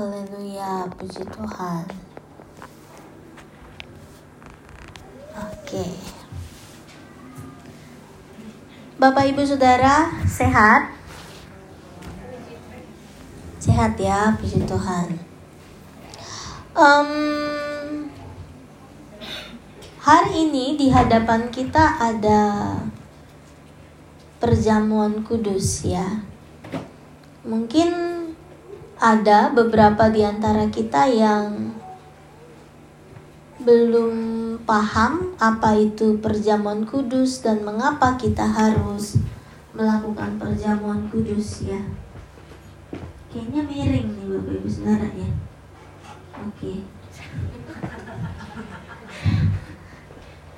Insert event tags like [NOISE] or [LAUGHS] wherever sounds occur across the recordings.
Haleluya, puji Tuhan. Oke. Bapak Ibu Saudara, sehat? Sehat ya, puji Tuhan. Um, hari ini di hadapan kita ada perjamuan kudus ya. Mungkin ada beberapa di antara kita yang belum paham apa itu perjamuan kudus dan mengapa kita harus melakukan perjamuan kudus ya. Kayaknya miring nih Bapak Ibu Saudara ya. Oke.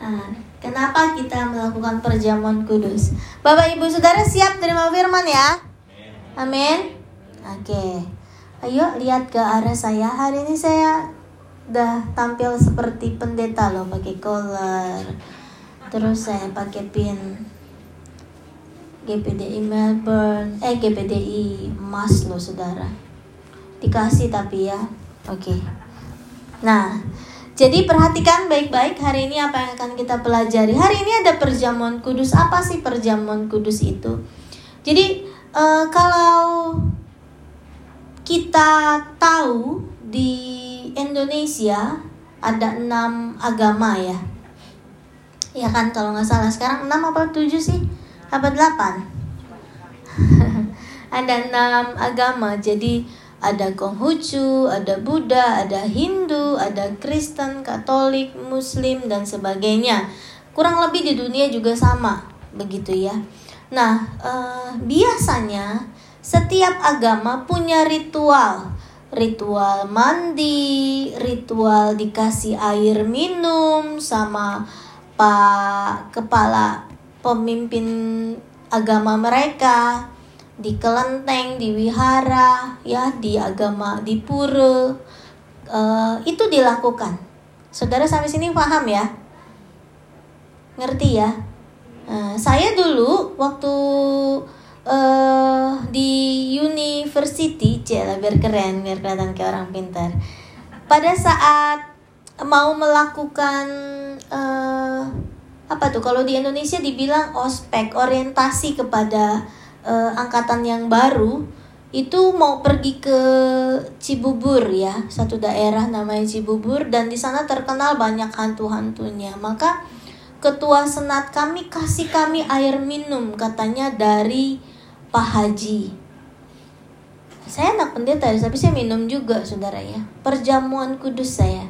Nah, kenapa kita melakukan perjamuan kudus? Bapak Ibu Saudara siap terima firman ya? Amin. Oke. Ayo lihat ke arah saya. Hari ini saya udah tampil seperti pendeta loh, pakai collar. Terus saya pakai pin GPDI Melbourne, eh GPDI emas loh saudara. Dikasih tapi ya. Oke. Nah, jadi perhatikan baik-baik hari ini apa yang akan kita pelajari. Hari ini ada perjamuan kudus. Apa sih perjamuan kudus itu? Jadi uh, kalau kita tahu di Indonesia ada enam agama ya. Ya kan kalau nggak salah. Sekarang enam apa tujuh sih? Apa delapan? [LAUGHS] Ada enam agama. Jadi ada Konghucu, ada Buddha, ada Hindu, ada Kristen, Katolik, Muslim dan sebagainya. Kurang lebih di dunia juga sama, begitu ya. Nah, eh, biasanya setiap agama punya ritual. Ritual mandi, ritual dikasih air minum sama pak kepala pemimpin agama mereka di kelenteng, di wihara, ya di agama di pura uh, itu dilakukan. Saudara sampai sini paham ya? Ngerti ya? Uh, saya dulu waktu uh, di university, cila biar keren, biar kelihatan kayak orang pintar. Pada saat mau melakukan uh, apa tuh? Kalau di Indonesia dibilang ospek, orientasi kepada uh, angkatan yang baru, itu mau pergi ke Cibubur ya, satu daerah namanya Cibubur dan di sana terkenal banyak hantu-hantunya. Maka ketua senat kami kasih kami air minum katanya dari Pak Haji. Saya anak pendeta, tapi saya minum juga, saudara ya. Perjamuan kudus saya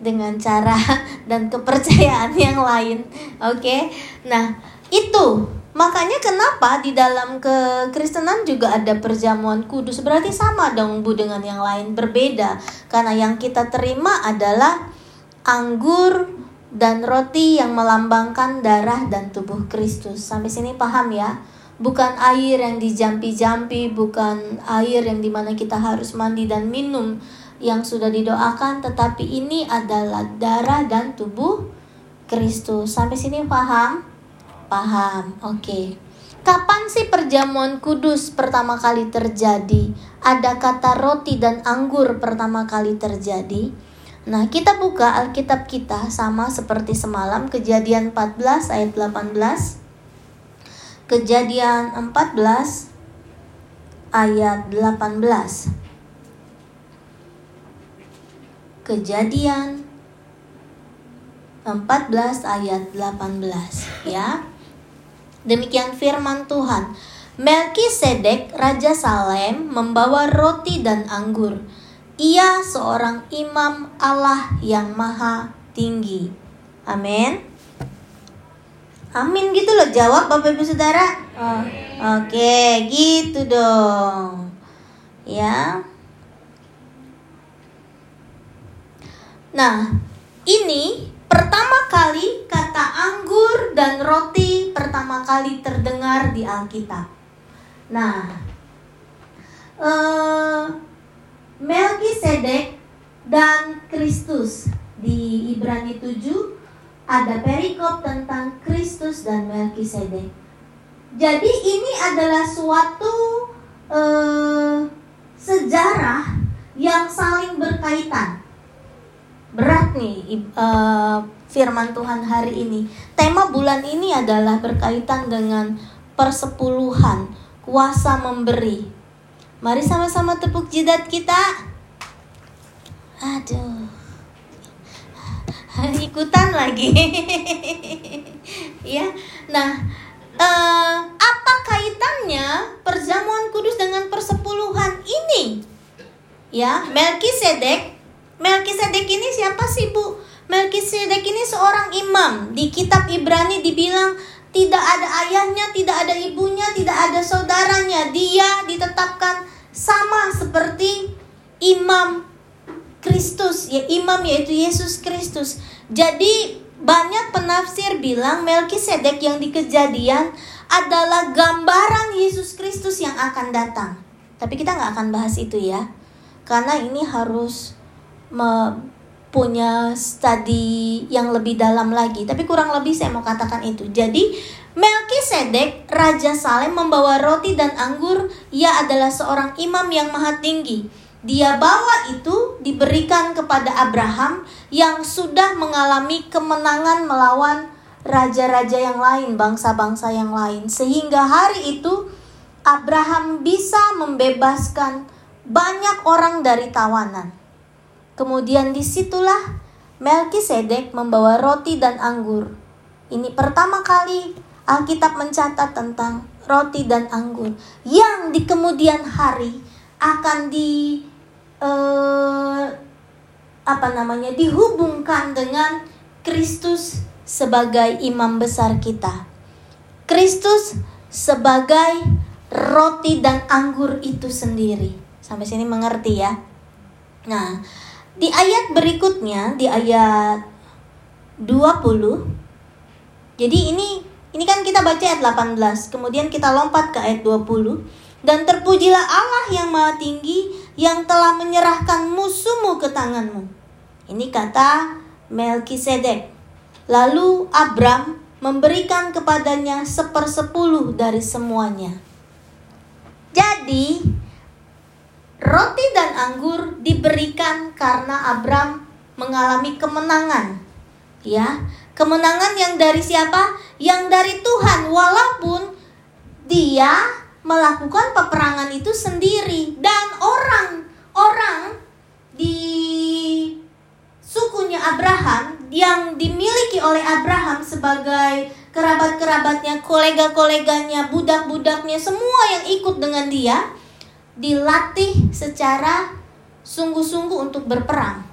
dengan cara [LAUGHS] dan kepercayaan yang lain. Oke, okay? nah itu makanya kenapa di dalam kekristenan juga ada perjamuan kudus. Berarti sama dong bu dengan yang lain berbeda karena yang kita terima adalah anggur dan roti yang melambangkan darah dan tubuh Kristus. Sampai sini paham ya? Bukan air yang dijampi-jampi, bukan air yang di mana kita harus mandi dan minum yang sudah didoakan, tetapi ini adalah darah dan tubuh Kristus. Sampai sini paham? Paham, oke. Okay. Kapan sih perjamuan kudus pertama kali terjadi? Ada kata roti dan anggur pertama kali terjadi. Nah, kita buka Alkitab kita sama seperti semalam, Kejadian 14 ayat 18. Kejadian 14 ayat 18. Kejadian 14 ayat 18 ya. Demikian firman Tuhan. Melkisedek raja Salem membawa roti dan anggur. Ia seorang imam Allah yang maha tinggi. Amin. Amin gitu loh jawab Bapak Ibu Saudara. Oh, Oke, okay, gitu dong. Ya. Nah, ini pertama kali kata anggur dan roti pertama kali terdengar di Alkitab. Nah, uh, Melkisedek dan Kristus di Ibrani 7 ada perikop tentang Kristus dan Melkisedek. Jadi ini adalah suatu uh, sejarah yang saling berkaitan. Berat nih uh, firman Tuhan hari ini. Tema bulan ini adalah berkaitan dengan persepuluhan, kuasa memberi. Mari sama-sama tepuk jidat kita. Aduh. [LAUGHS] Ikutan lagi. [LAUGHS] ya. Nah, uh, apa kaitannya perjamuan kudus dengan persepuluhan ini? Ya, Melkisedek. Melkisedek ini siapa sih, Bu? Melkisedek ini seorang imam. Di kitab Ibrani dibilang tidak ada ayahnya, tidak ada ibunya, tidak ada saudaranya. Dia ditetapkan sama seperti imam Kristus, ya imam yaitu Yesus Kristus. Jadi banyak penafsir bilang Melkisedek yang di kejadian adalah gambaran Yesus Kristus yang akan datang. Tapi kita nggak akan bahas itu ya karena ini harus punya studi yang lebih dalam lagi. Tapi kurang lebih saya mau katakan itu. Jadi Melkisedek, Raja Salem membawa roti dan anggur. Ia adalah seorang imam yang maha tinggi. Dia bawa itu diberikan kepada Abraham yang sudah mengalami kemenangan melawan raja-raja yang lain, bangsa-bangsa yang lain. Sehingga hari itu Abraham bisa membebaskan banyak orang dari tawanan. Kemudian di situlah Melkisedek membawa roti dan anggur. Ini pertama kali Alkitab mencatat tentang roti dan anggur yang di kemudian hari akan di eh, apa namanya dihubungkan dengan Kristus sebagai imam besar kita. Kristus sebagai roti dan anggur itu sendiri. Sampai sini mengerti ya. Nah, di ayat berikutnya di ayat 20 Jadi ini ini kan kita baca ayat 18, kemudian kita lompat ke ayat 20 dan terpujilah Allah yang Maha Tinggi yang telah menyerahkan musuhmu ke tanganmu. Ini kata Melkisedek. Lalu Abram memberikan kepadanya sepersepuluh dari semuanya. Jadi Roti dan anggur diberikan karena Abram mengalami kemenangan. Ya, kemenangan yang dari siapa? Yang dari Tuhan walaupun dia melakukan peperangan itu sendiri dan orang-orang di sukunya Abraham yang dimiliki oleh Abraham sebagai kerabat-kerabatnya, kolega-koleganya, budak-budaknya, semua yang ikut dengan dia dilatih secara sungguh-sungguh untuk berperang.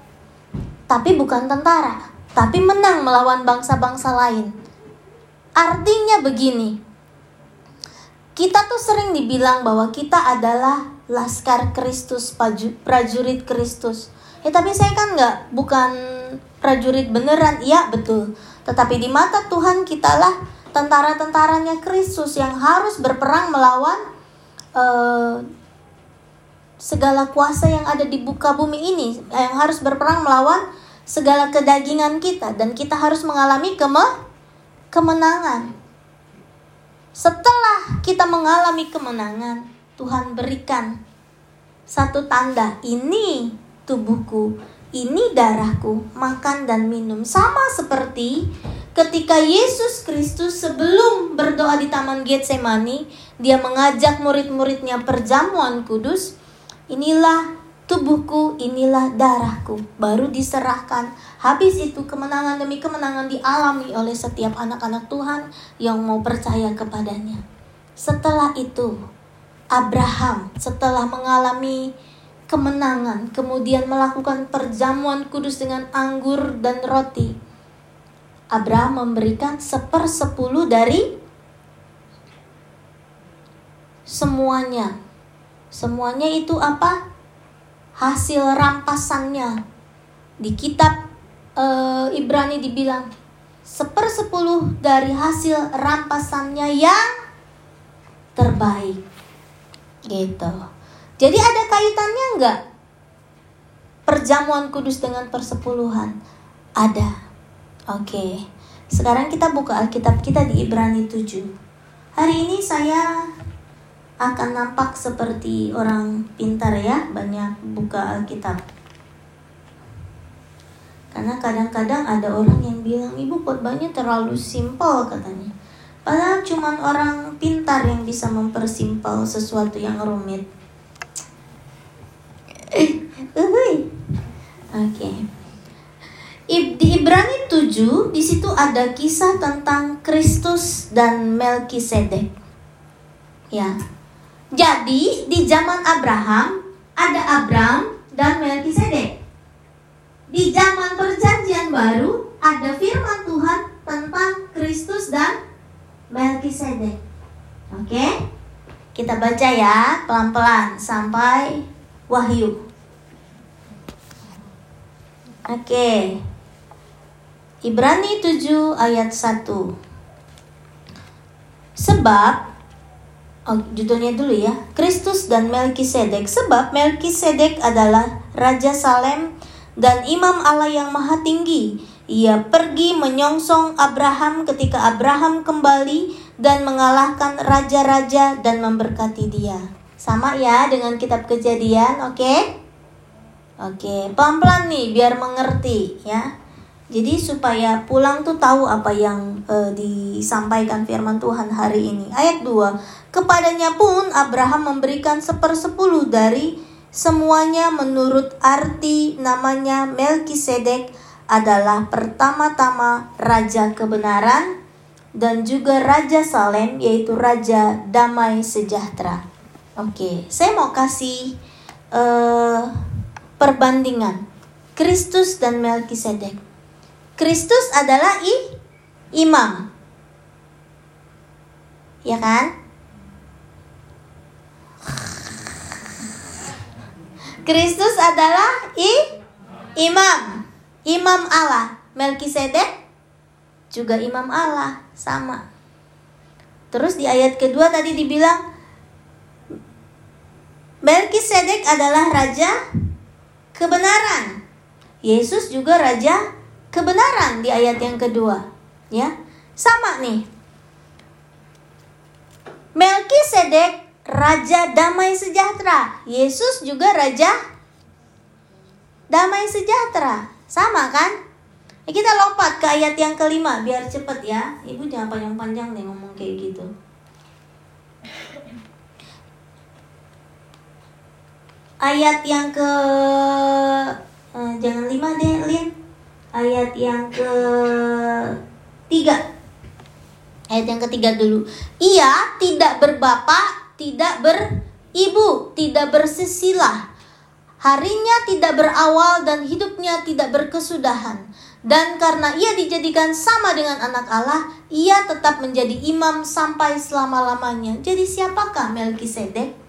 Tapi bukan tentara, tapi menang melawan bangsa-bangsa lain. Artinya begini, kita tuh sering dibilang bahwa kita adalah laskar Kristus, prajurit Kristus. Ya tapi saya kan nggak bukan prajurit beneran, iya betul. Tetapi di mata Tuhan kitalah tentara-tentaranya Kristus yang harus berperang melawan uh, segala kuasa yang ada di buka bumi ini yang harus berperang melawan segala kedagingan kita dan kita harus mengalami keme kemenangan. Setelah kita mengalami kemenangan, Tuhan berikan satu tanda, ini tubuhku, ini darahku, makan dan minum. Sama seperti ketika Yesus Kristus sebelum berdoa di Taman Getsemani, dia mengajak murid-muridnya perjamuan kudus, inilah tubuhku, inilah darahku. Baru diserahkan. Habis itu kemenangan demi kemenangan dialami oleh setiap anak-anak Tuhan yang mau percaya kepadanya. Setelah itu, Abraham setelah mengalami kemenangan, kemudian melakukan perjamuan kudus dengan anggur dan roti. Abraham memberikan sepersepuluh dari semuanya Semuanya itu apa? Hasil rampasannya. Di kitab e, Ibrani dibilang sepersepuluh dari hasil rampasannya yang terbaik. Gitu. Jadi ada kaitannya enggak? Perjamuan kudus dengan persepuluhan. Ada. Oke. Sekarang kita buka Alkitab kita di Ibrani 7. Hari ini saya akan nampak seperti orang pintar ya, banyak buka Alkitab. Karena kadang-kadang ada orang yang bilang, ibu khotbahnya terlalu simpel katanya. Padahal cuma orang pintar yang bisa mempersimpel sesuatu yang rumit. Oke. Okay. Di Ibrani 7 di situ ada kisah tentang Kristus dan Melkisedek. Ya, jadi di zaman Abraham ada Abram dan Melkisedek. Di zaman perjanjian baru ada firman Tuhan tentang Kristus dan Melkisedek. Oke? Kita baca ya pelan-pelan sampai Wahyu. Oke. Ibrani 7 ayat 1. Sebab Oh, judulnya dulu ya. Kristus dan Melkisedek. Sebab Melkisedek adalah Raja Salem dan Imam Allah yang Maha Tinggi. Ia pergi menyongsong Abraham ketika Abraham kembali dan mengalahkan raja-raja dan memberkati dia. Sama ya dengan kitab kejadian, oke? Okay? Oke, okay. pelan-pelan nih biar mengerti ya. Jadi supaya pulang tuh tahu apa yang e, disampaikan firman Tuhan hari ini. Ayat 2. Kepadanya pun Abraham memberikan sepersepuluh dari semuanya menurut arti namanya Melkisedek adalah pertama-tama raja kebenaran dan juga raja Salem yaitu raja damai sejahtera. Oke, saya mau kasih uh, perbandingan Kristus dan Melkisedek. Kristus adalah i, imam. Ya kan? Kristus adalah i, imam. Imam Allah. Melkisedek juga imam Allah, sama. Terus di ayat kedua tadi dibilang Melkisedek adalah raja kebenaran. Yesus juga raja kebenaran di ayat yang kedua. Ya, sama nih. Melkisedek raja damai sejahtera. Yesus juga raja damai sejahtera. Sama kan? Ya, kita lompat ke ayat yang kelima biar cepet ya. Ibu jangan panjang-panjang nih ngomong kayak gitu. Ayat yang ke eh, jangan lima deh, Lin ayat yang ke tiga ayat yang ketiga dulu ia tidak berbapak tidak beribu tidak bersisilah harinya tidak berawal dan hidupnya tidak berkesudahan dan karena ia dijadikan sama dengan anak Allah, ia tetap menjadi imam sampai selama-lamanya. Jadi siapakah Melkisedek?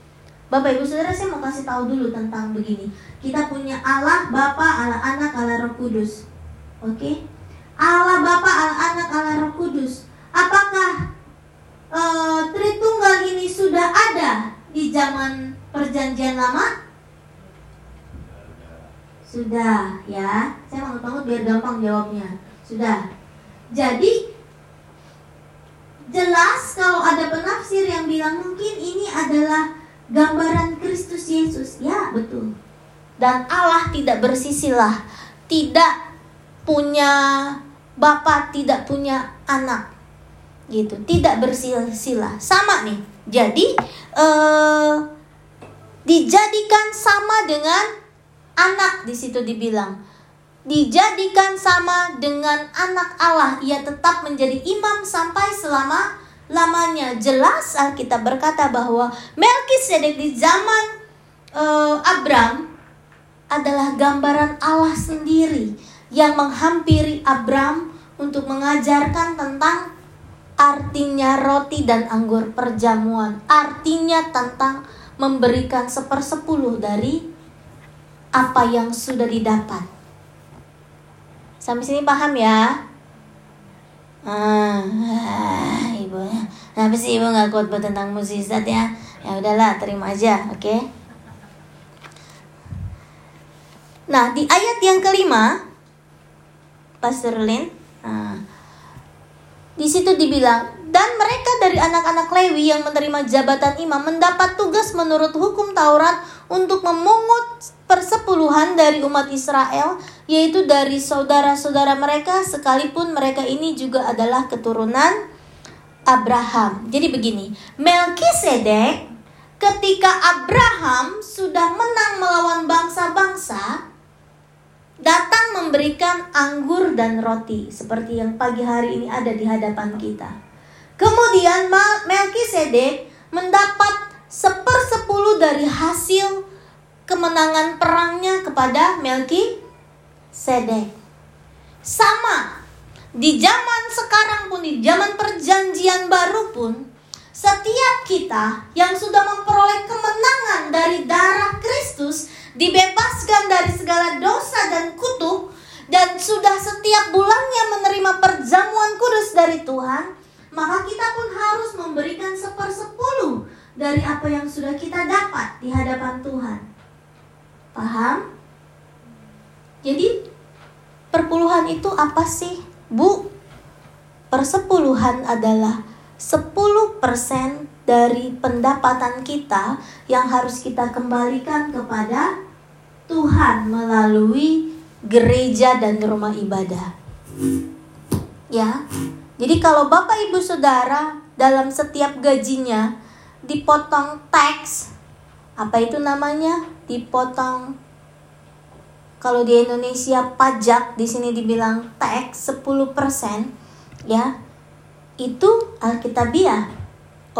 Bapak Ibu Saudara saya mau kasih tahu dulu tentang begini. Kita punya Allah Bapa, Allah Anak, Allah Roh Kudus. Oke. Okay? Allah Bapa, Allah Anak, Allah Roh Kudus. Apakah uh, Tritunggal ini sudah ada di zaman Perjanjian Lama? Sudah, ya. Saya mau tahu biar gampang jawabnya. Sudah. Jadi jelas kalau ada penafsir yang bilang mungkin ini adalah gambaran Kristus Yesus. Ya, betul. Dan Allah tidak bersisilah, tidak punya bapak tidak punya anak gitu. Tidak bersila sama nih. Jadi eh, dijadikan sama dengan anak di situ dibilang. Dijadikan sama dengan anak Allah. Ia tetap menjadi imam sampai selama lamanya jelas Alkitab berkata bahwa Melkisedek di zaman uh, Abram adalah gambaran Allah sendiri yang menghampiri Abram untuk mengajarkan tentang artinya roti dan anggur perjamuan. Artinya tentang memberikan sepersepuluh dari apa yang sudah didapat. Sampai sini paham ya? Ah, ibu, kenapa sih ibu nggak kuat buat tentang musisat ya? Ya udahlah, terima aja, oke? Okay? Nah, di ayat yang kelima, Pastor Lin. Nah, di situ dibilang dan mereka dari anak-anak Lewi yang menerima jabatan imam mendapat tugas menurut hukum Taurat untuk memungut persepuluhan dari umat Israel, yaitu dari saudara-saudara mereka, sekalipun mereka ini juga adalah keturunan Abraham. Jadi begini, Melkisedek ketika Abraham sudah menang melawan bangsa-bangsa, datang memberikan anggur dan roti seperti yang pagi hari ini ada di hadapan kita. Kemudian Melkisedek mendapat sepersepuluh dari hasil kemenangan perangnya kepada Melkisedek. Sama di zaman sekarang pun di zaman perjanjian baru pun setiap kita yang sudah memperoleh kemenangan dari darah Kristus dibebaskan dari segala dosa dan kutuk dan sudah setiap bulannya menerima perjamuan kudus dari Tuhan maka kita pun harus memberikan sepersepuluh dari apa yang sudah kita dapat di hadapan Tuhan. Paham? Jadi perpuluhan itu apa sih? Bu, persepuluhan adalah 10% dari pendapatan kita yang harus kita kembalikan kepada Tuhan melalui gereja dan rumah ibadah. Ya, jadi kalau Bapak Ibu Saudara dalam setiap gajinya dipotong tax, apa itu namanya? Dipotong kalau di Indonesia pajak di sini dibilang tax 10% ya. Itu Alkitabiah.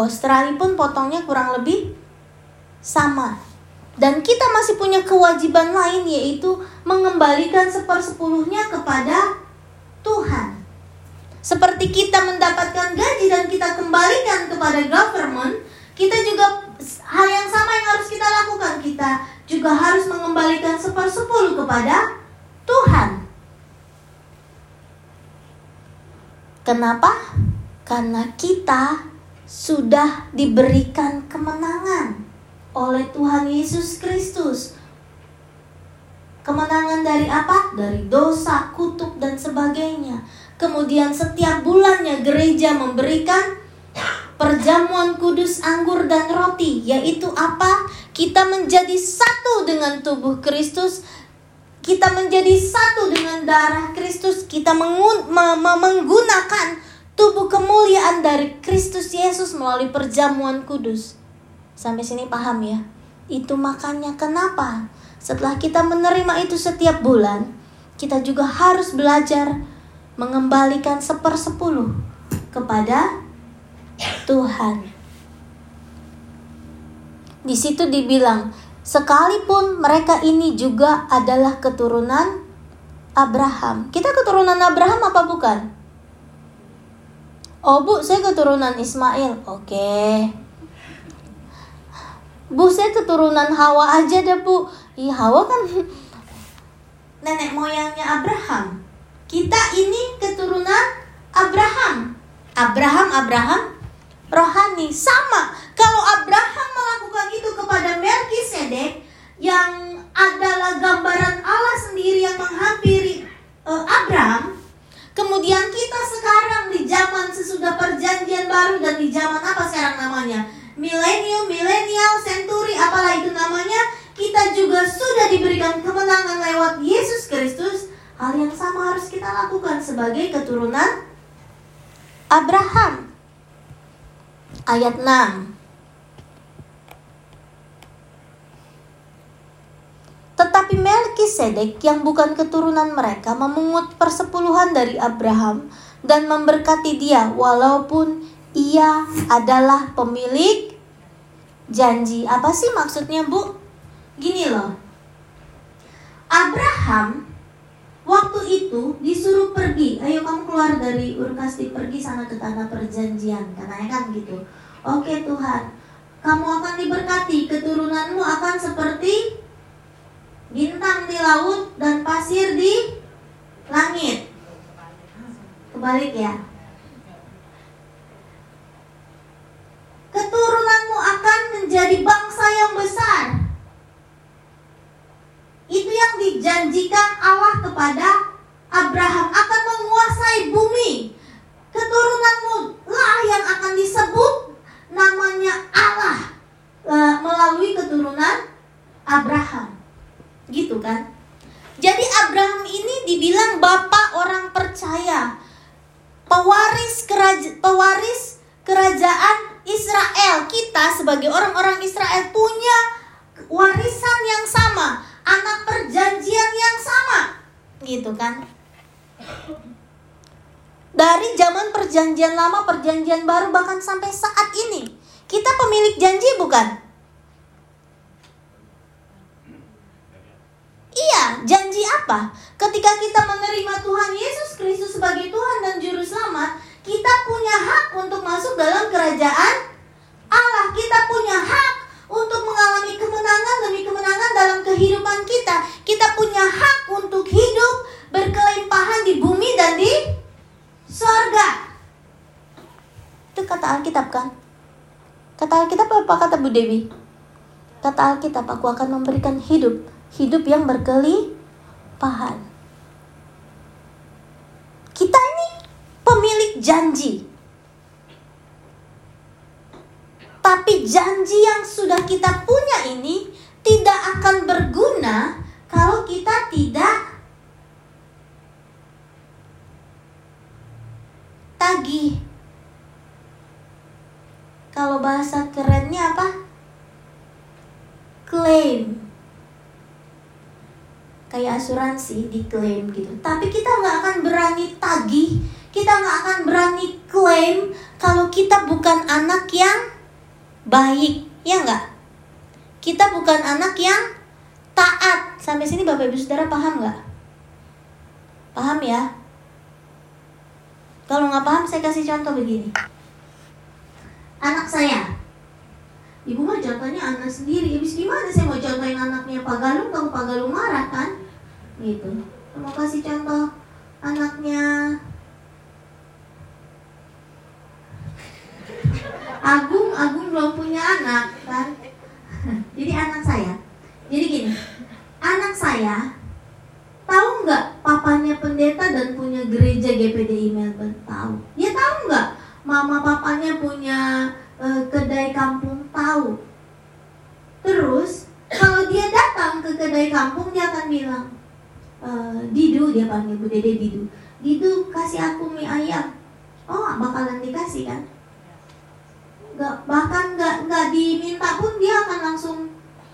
Australia pun potongnya kurang lebih sama. Dan kita masih punya kewajiban lain yaitu mengembalikan sepersepuluhnya kepada Tuhan. Seperti kita mendapatkan gaji dan kita kembalikan kepada government, kita juga hal yang sama yang harus kita lakukan. Kita juga harus mengembalikan sepersepuluh kepada Tuhan. Kenapa? Karena kita sudah diberikan kemenangan oleh Tuhan Yesus Kristus. Kemenangan dari apa? Dari dosa, kutuk, dan sebagainya. Kemudian setiap bulannya gereja memberikan perjamuan kudus anggur dan roti, yaitu apa? Kita menjadi satu dengan tubuh Kristus, kita menjadi satu dengan darah Kristus, kita menggunakan tubuh kemuliaan dari Kristus Yesus melalui perjamuan kudus. Sampai sini paham ya? Itu makanya kenapa setelah kita menerima itu setiap bulan, kita juga harus belajar mengembalikan sepersepuluh kepada Tuhan. Di situ dibilang, sekalipun mereka ini juga adalah keturunan Abraham. Kita keturunan Abraham apa bukan? Oh bu, saya keturunan Ismail. Oke. Bu, saya keturunan Hawa aja deh bu. Iya Hawa kan [LAUGHS] nenek moyangnya Abraham. Kita ini keturunan Abraham. Abraham, Abraham, rohani. Sama. Kalau Abraham melakukan itu kepada Melkisedek yang adalah gambaran Allah sendiri yang menghampiri uh, Abraham, kemudian kita sekarang di zaman sesudah perjanjian baru dan di zaman apa sekarang namanya? Milenium, milenial, century, apalah itu namanya, kita juga sudah diberikan kemenangan lewat Yesus Kristus Hal yang sama harus kita lakukan sebagai keturunan Abraham. Ayat 6. Tetapi Melkisedek yang bukan keturunan mereka memungut persepuluhan dari Abraham dan memberkati dia walaupun ia adalah pemilik janji. Apa sih maksudnya, Bu? Gini loh. Abraham Waktu itu disuruh pergi, ayo kamu keluar dari Urkasti pergi sana ke tanah perjanjian, katanya kan gitu. Oke Tuhan, kamu akan diberkati, keturunanmu akan seperti laut dan pasir di langit. Kebalik ya. Keturunanmu akan menjadi bangsa yang besar itu yang dijanjikan Allah kepada Abraham akan menguasai bumi. Keturunanmu lahir yang akan disebut namanya Allah uh, melalui keturunan Abraham. Gitu kan? Jadi Abraham ini dibilang bapak orang percaya. Pewaris keraja, pewaris kerajaan Israel. Kita sebagai orang-orang Israel punya warisan yang sama, anak perjanjian yang sama. Gitu kan? Dari zaman perjanjian lama, perjanjian baru bahkan sampai saat ini, kita pemilik janji bukan? Iya, janji apa? Ketika kita menerima Tuhan Yesus Kristus sebagai Tuhan dan Juru Selamat, kita punya hak untuk masuk dalam kerajaan Allah. Kita punya hak untuk mengalami kemenangan demi kemenangan dalam kehidupan kita. Kita punya hak untuk hidup berkelimpahan di bumi dan di sorga. Itu kata Alkitab kan? Kata Alkitab apa kata Bu Dewi? Kata Alkitab, aku akan memberikan hidup hidup yang berkelimpahan. Kita ini pemilik janji. Tapi janji yang sudah kita punya ini tidak akan berguna kalau kita tidak tagih. Kalau bahasa kerennya apa? Claim kayak asuransi diklaim gitu. Tapi kita nggak akan berani tagih kita nggak akan berani klaim kalau kita bukan anak yang baik ya nggak? Kita bukan anak yang taat. Sampai sini bapak ibu saudara paham nggak? Paham ya? Kalau nggak paham saya kasih contoh begini. Anak saya. Ibu mah contohnya anak sendiri. Habis gimana saya mau contohin anaknya Pak Galung? Kalau Pak Galung marah kan? Gitu. Mau kasih contoh anaknya. Agung Agung belum punya anak kan? [LAUGHS] Jadi anak saya. Jadi gini anak saya tahu nggak papanya pendeta dan punya gereja GPDI Melbourne? Tahu. Dia tahu nggak mama papanya punya uh, kedai kampung? Tahu. Terus kalau dia datang ke kedai kampung dia akan bilang uh, Didu dia panggil Bu Dede Didu. Didu kasih aku mie ayam. Oh bakalan dikasih kan? Nggak bahkan nggak nggak diminta pun dia akan langsung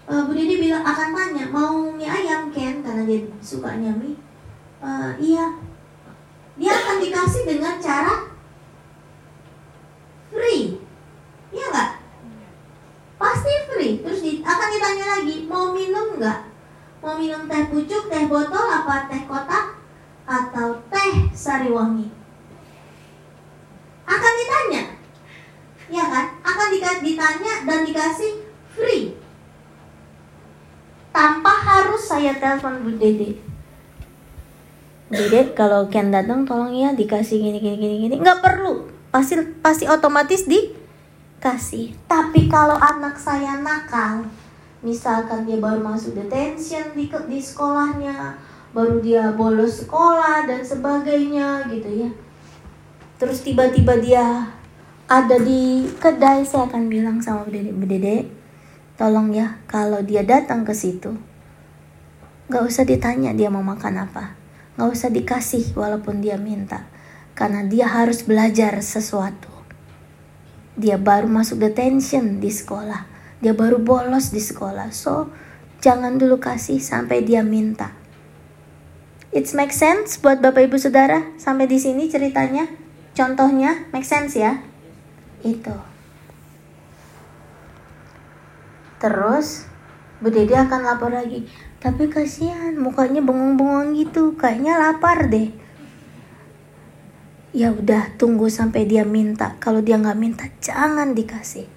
uh, Bu Dede bilang akan tanya mau mie ayam Ken? Karena dia sukanya mie. Uh, iya. Dia akan dikasih dengan cara free. Iya nggak? Pasti free. Terus di, akan ditanya lagi mau minum nggak Mau minum teh pucuk, teh botol, apa teh kotak, atau teh sari wangi? Akan ditanya, ya kan? Akan ditanya dan dikasih free. Tanpa harus saya telepon Bu Dede. Dede kalau Ken datang tolong ya dikasih gini gini gini gini nggak perlu pasti pasti otomatis dikasih tapi kalau anak saya nakal misalkan dia baru masuk detention di di sekolahnya baru dia bolos sekolah dan sebagainya gitu ya. Terus tiba-tiba dia ada di kedai saya akan bilang sama dede dede tolong ya kalau dia datang ke situ nggak usah ditanya dia mau makan apa. Nggak usah dikasih walaupun dia minta karena dia harus belajar sesuatu. Dia baru masuk detention di sekolah dia baru bolos di sekolah. So, jangan dulu kasih sampai dia minta. It make sense buat Bapak Ibu Saudara sampai di sini ceritanya? Contohnya make sense ya? Itu. Terus Bu Dede akan lapor lagi. Tapi kasihan mukanya bengong-bengong gitu, kayaknya lapar deh. Ya udah tunggu sampai dia minta. Kalau dia nggak minta jangan dikasih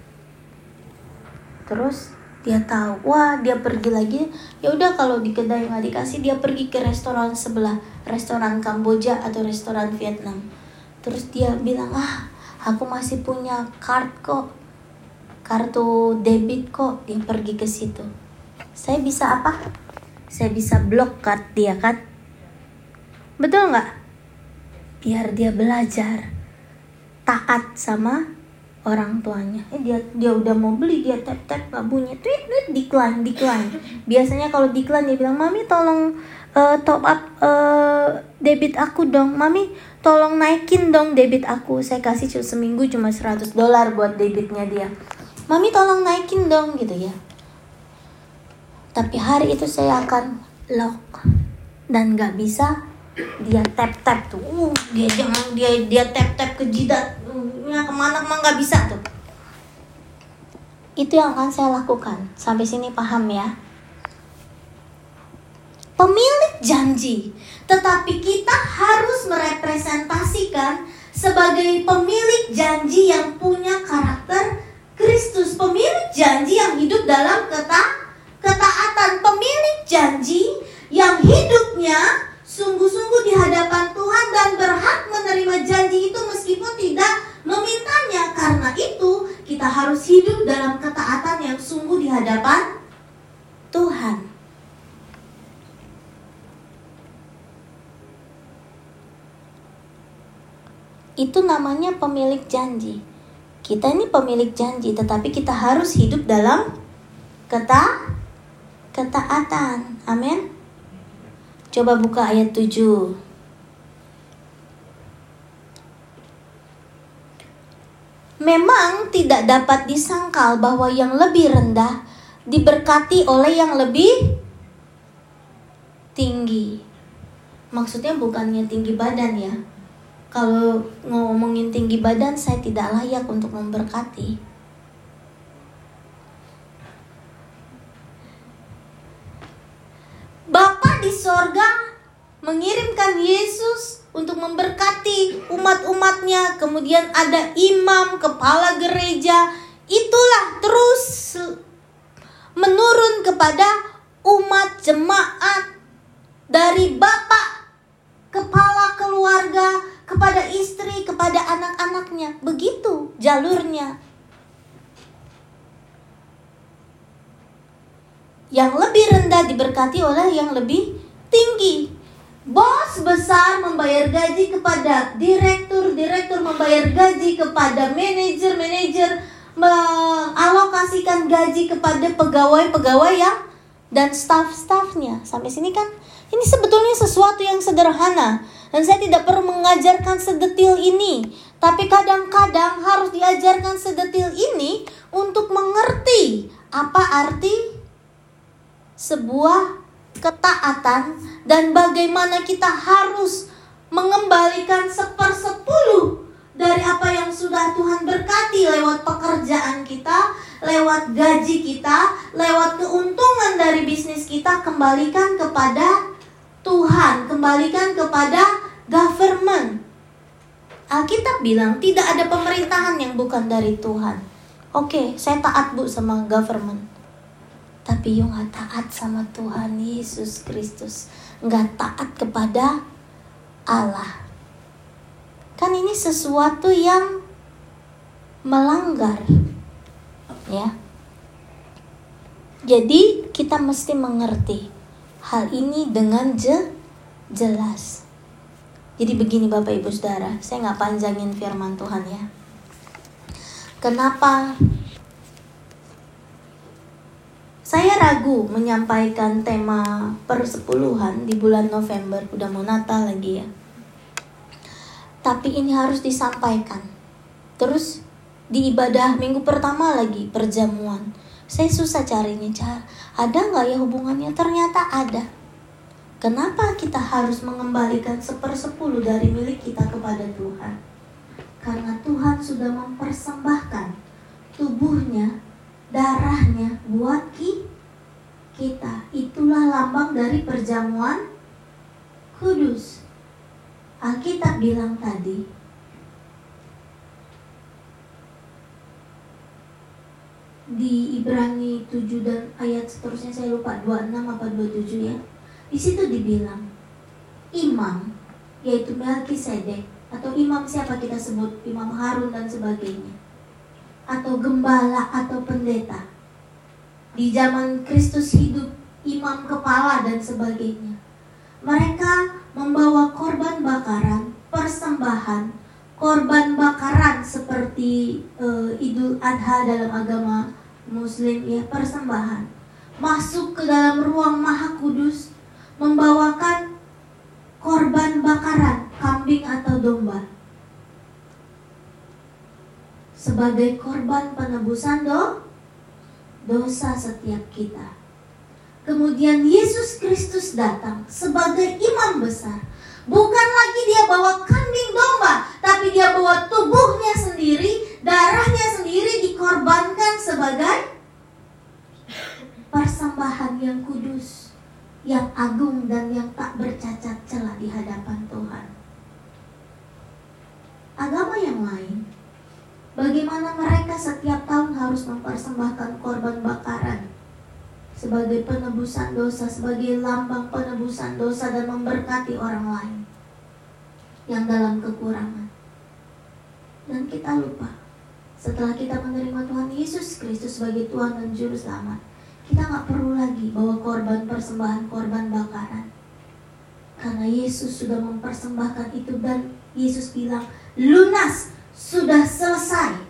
terus dia tahu wah dia pergi lagi. Ya udah kalau di kedai nggak dikasih dia pergi ke restoran sebelah restoran Kamboja atau restoran Vietnam. Terus dia bilang ah aku masih punya card kok kartu debit kok. Dia pergi ke situ. Saya bisa apa? Saya bisa blok card dia kan? Betul nggak? Biar dia belajar taat sama orang tuanya. Eh dia dia udah mau beli dia tap tap nggak bunyi, tweet tweet decline decline. Biasanya kalau decline dia bilang mami tolong uh, top up uh, debit aku dong, mami tolong naikin dong debit aku. Saya kasih cuma seminggu cuma 100 dolar buat debitnya dia. Mami tolong naikin dong gitu ya. Tapi hari itu saya akan lock dan nggak bisa dia tap tap tuh uh, dia jangan dia dia tap tap ke jidat ya ke mana ke mana nggak bisa tuh. Itu yang akan saya lakukan. Sampai sini paham ya? Pemilik janji. Tetapi kita harus merepresentasikan sebagai pemilik janji yang punya karakter Kristus. Pemilik janji yang hidup dalam keta ketaatan. Pemilik janji yang hidupnya sungguh-sungguh di hadapan Tuhan dan berhak menerima janji itu meskipun tidak memintanya. Karena itu, kita harus hidup dalam ketaatan yang sungguh di hadapan Tuhan. Itu namanya pemilik janji. Kita ini pemilik janji, tetapi kita harus hidup dalam keta ketaatan. Amin. Coba buka ayat 7. Memang tidak dapat disangkal bahwa yang lebih rendah diberkati oleh yang lebih tinggi. Maksudnya bukannya tinggi badan ya. Kalau ngomongin tinggi badan saya tidak layak untuk memberkati. Bapa di sorga mengirimkan Yesus untuk memberkati umat-umatnya. Kemudian ada imam, kepala gereja. Itulah terus menurun kepada umat jemaat dari bapak, kepala keluarga, kepada istri, kepada anak-anaknya. Begitu jalurnya. Yang lebih rendah diberkati oleh yang lebih tinggi. Bos besar membayar gaji kepada direktur, direktur membayar gaji kepada manajer, manajer mengalokasikan gaji kepada pegawai-pegawai yang dan staff-staffnya. Sampai sini kan ini sebetulnya sesuatu yang sederhana dan saya tidak perlu mengajarkan sedetil ini. Tapi kadang-kadang harus diajarkan sedetil ini untuk mengerti apa arti sebuah ketaatan dan bagaimana kita harus mengembalikan sepersepuluh dari apa yang sudah Tuhan berkati lewat pekerjaan kita, lewat gaji kita, lewat keuntungan dari bisnis kita, kembalikan kepada Tuhan, kembalikan kepada government. Alkitab bilang tidak ada pemerintahan yang bukan dari Tuhan. Oke, saya taat bu sama government tapi you nggak taat sama Tuhan Yesus Kristus. Nggak taat kepada Allah. Kan ini sesuatu yang melanggar ya. Jadi kita mesti mengerti hal ini dengan je jelas. Jadi begini Bapak Ibu Saudara saya nggak panjangin firman Tuhan ya. Kenapa saya ragu menyampaikan tema persepuluhan di bulan November, udah mau Natal lagi ya. Tapi ini harus disampaikan. Terus di ibadah minggu pertama lagi perjamuan. Saya susah carinya cara. Ada nggak ya hubungannya? Ternyata ada. Kenapa kita harus mengembalikan sepersepuluh dari milik kita kepada Tuhan? Karena Tuhan sudah mempersembahkan tubuhnya darahnya buat ki kita. Itulah lambang dari perjamuan kudus. Alkitab bilang tadi, di Ibrani 7 dan ayat seterusnya saya lupa 26 apa 27 ya. Di situ dibilang imam yaitu Melkisedek atau imam siapa kita sebut Imam Harun dan sebagainya atau gembala atau pendeta. Di zaman Kristus hidup, imam kepala dan sebagainya. Mereka membawa korban bakaran, persembahan, korban bakaran seperti uh, Idul Adha dalam agama Muslim ya persembahan masuk ke dalam ruang Maha Kudus membawakan korban bakaran kambing atau domba sebagai korban penebusan do dosa setiap kita. Kemudian Yesus Kristus datang sebagai imam besar Bukan lagi dia bawa kambing domba, tapi dia bawa tubuhnya sendiri, darahnya sendiri dikorbankan sebagai persembahan yang kudus, yang agung dan yang tak bercacat celah di hadapan Tuhan. Agama yang lain, bagaimana mereka setiap tahun harus mempersembahkan korban bakaran sebagai penebusan dosa, sebagai lambang penebusan dosa dan memberkati orang lain yang dalam kekurangan. Dan kita lupa, setelah kita menerima Tuhan Yesus Kristus sebagai Tuhan dan Juru Selamat, kita nggak perlu lagi bawa korban persembahan korban bakaran. Karena Yesus sudah mempersembahkan itu dan Yesus bilang, lunas, sudah selesai.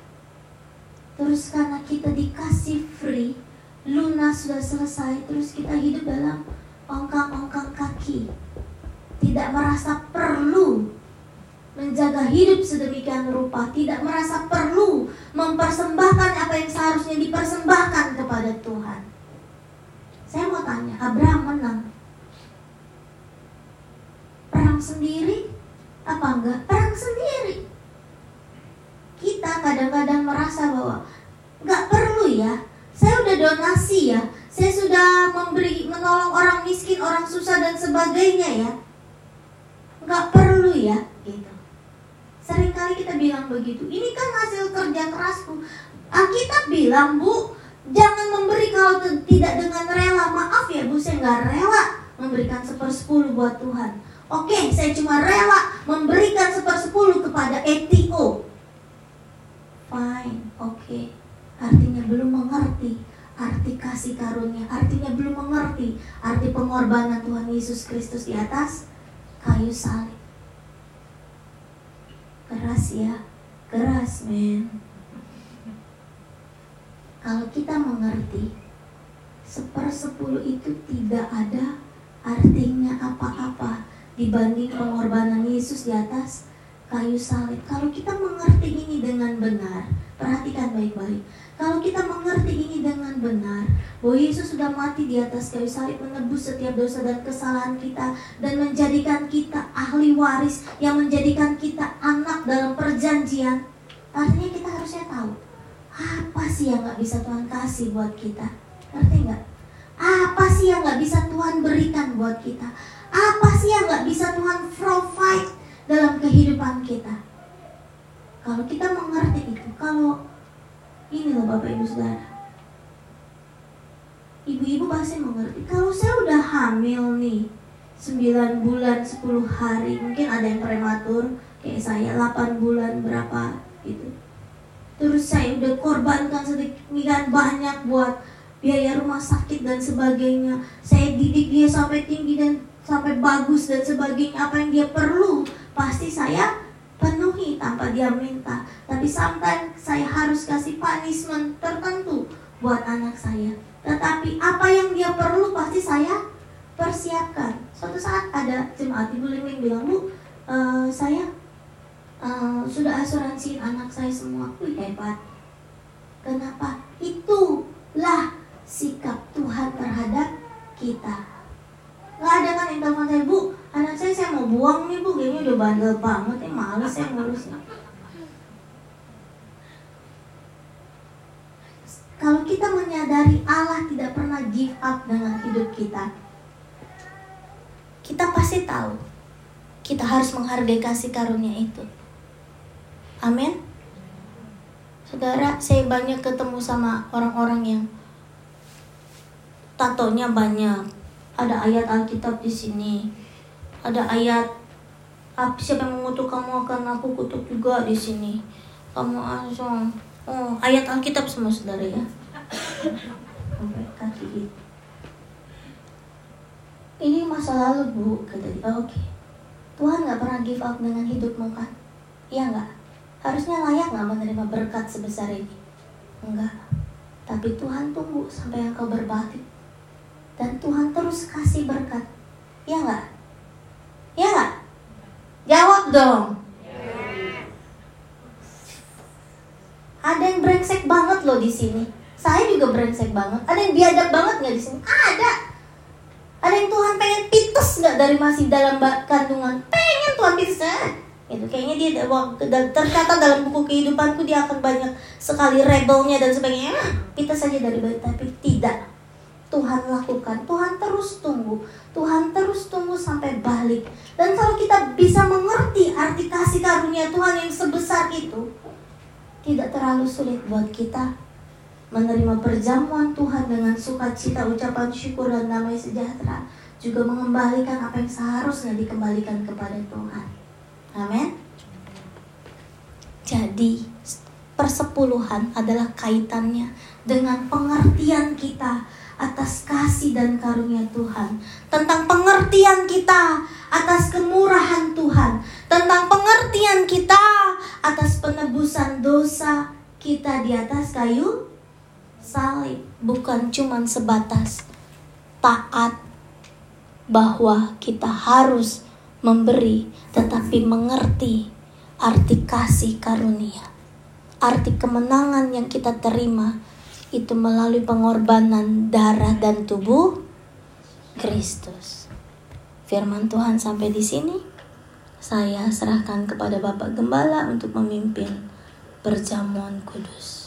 Terus karena kita dikasih free, lunas sudah selesai terus kita hidup dalam ongkang-ongkang kaki. Tidak merasa perlu menjaga hidup sedemikian rupa tidak merasa perlu mempersembahkan apa yang seharusnya dipersembahkan kepada Tuhan. Saya mau tanya Abraham menang. Perang sendiri apa enggak? Perang sendiri kita kadang-kadang merasa bahwa nggak perlu ya. Saya udah donasi ya. Saya sudah memberi menolong orang miskin orang susah dan sebagainya ya. Nggak perlu ya gitu. Seringkali kita bilang begitu ini kan hasil kerja kerasku. Alkitab bilang bu jangan memberi kalau tidak dengan rela. Maaf ya bu saya nggak rela memberikan sepersepuluh buat Tuhan. Oke, saya cuma rela memberikan sepersepuluh kepada etiko. Fine, oke. Okay artinya belum mengerti arti kasih karunia, artinya belum mengerti arti pengorbanan Tuhan Yesus Kristus di atas kayu salib. Keras ya, keras men. Kalau kita mengerti, sepersepuluh itu tidak ada artinya apa-apa dibanding pengorbanan Yesus di atas kayu salib. Kalau kita mengerti ini dengan benar, perhatikan baik-baik. Kalau kita mengerti ini dengan benar, bahwa Yesus sudah mati di atas kayu salib menebus setiap dosa dan kesalahan kita dan menjadikan kita ahli waris yang menjadikan kita anak dalam perjanjian. Artinya kita harusnya tahu apa sih yang nggak bisa Tuhan kasih buat kita. Ngerti nggak? Apa sih yang nggak bisa Tuhan berikan buat kita? Apa sih yang nggak bisa Tuhan provide dalam kehidupan kita? Kalau kita mengerti itu, kalau ini loh Bapak Ibu Saudara. Ibu-ibu pasti mengerti. Kalau saya udah hamil nih, 9 bulan 10 hari, mungkin ada yang prematur, kayak saya 8 bulan berapa gitu. Terus saya udah korbankan sedemikian banyak buat biaya rumah sakit dan sebagainya. Saya didik dia sampai tinggi dan sampai bagus dan sebagainya. Apa yang dia perlu, pasti saya penuhi tanpa dia minta. Tapi sampai saya harus kasih punishment tertentu buat anak saya. Tetapi apa yang dia perlu pasti saya persiapkan. Suatu saat ada jemaat ibu Liming bilang, Bu, uh, saya uh, sudah asuransi anak saya semua. Wih hebat. Kenapa? Itulah sikap Tuhan terhadap kita. Gak ada kan yang telepon saya, Bu, anak saya saya mau buang nih bu. Kayaknya udah bandel banget. Ya males saya ngurusnya kalau kita menyadari Allah tidak pernah give up dengan hidup kita kita pasti tahu kita harus menghargai kasih karunia itu. Amin. Saudara saya banyak ketemu sama orang-orang yang tatonya banyak. Ada ayat Alkitab di sini ada ayat siapa yang mengutuk kamu akan aku kutuk juga di sini kamu langsung oh ayat Alkitab semua saudara ya kaki gitu ini masa lalu bu kata dia oh, oke okay. Tuhan nggak pernah give up dengan hidupmu kan iya nggak harusnya layak nggak menerima berkat sebesar ini? Enggak. Tapi Tuhan tunggu sampai engkau berbalik. Dan Tuhan terus kasih berkat. Ya nggak? Ya nggak? Jawab dong. Ada yang brengsek banget loh di sini. Saya juga brengsek banget. Ada yang biadab banget nggak di sini? Ada. Ada yang Tuhan pengen pites nggak dari masih dalam kandungan? Pengen Tuhan pites. Eh? itu kayaknya dia terkata dalam buku kehidupanku dia akan banyak sekali rebelnya dan sebagainya kita saja dari bayi tapi tidak Tuhan lakukan Tuhan terus tunggu Tuhan terus tunggu sampai balik dan kalau kita bisa mengerti arti kasih karunia Tuhan yang sebesar itu tidak terlalu sulit buat kita menerima perjamuan Tuhan dengan sukacita ucapan syukur dan damai sejahtera juga mengembalikan apa yang seharusnya dikembalikan kepada Tuhan. Amin. Jadi persepuluhan adalah kaitannya dengan pengertian kita atas kasih dan karunia Tuhan, tentang pengertian kita atas kemurahan Tuhan, tentang pengertian kita atas penebusan dosa kita di atas kayu salib, bukan cuma sebatas taat bahwa kita harus memberi, tetapi mengerti arti kasih karunia. Arti kemenangan yang kita terima itu melalui pengorbanan darah dan tubuh Kristus. Firman Tuhan sampai di sini. Saya serahkan kepada Bapak Gembala untuk memimpin perjamuan kudus.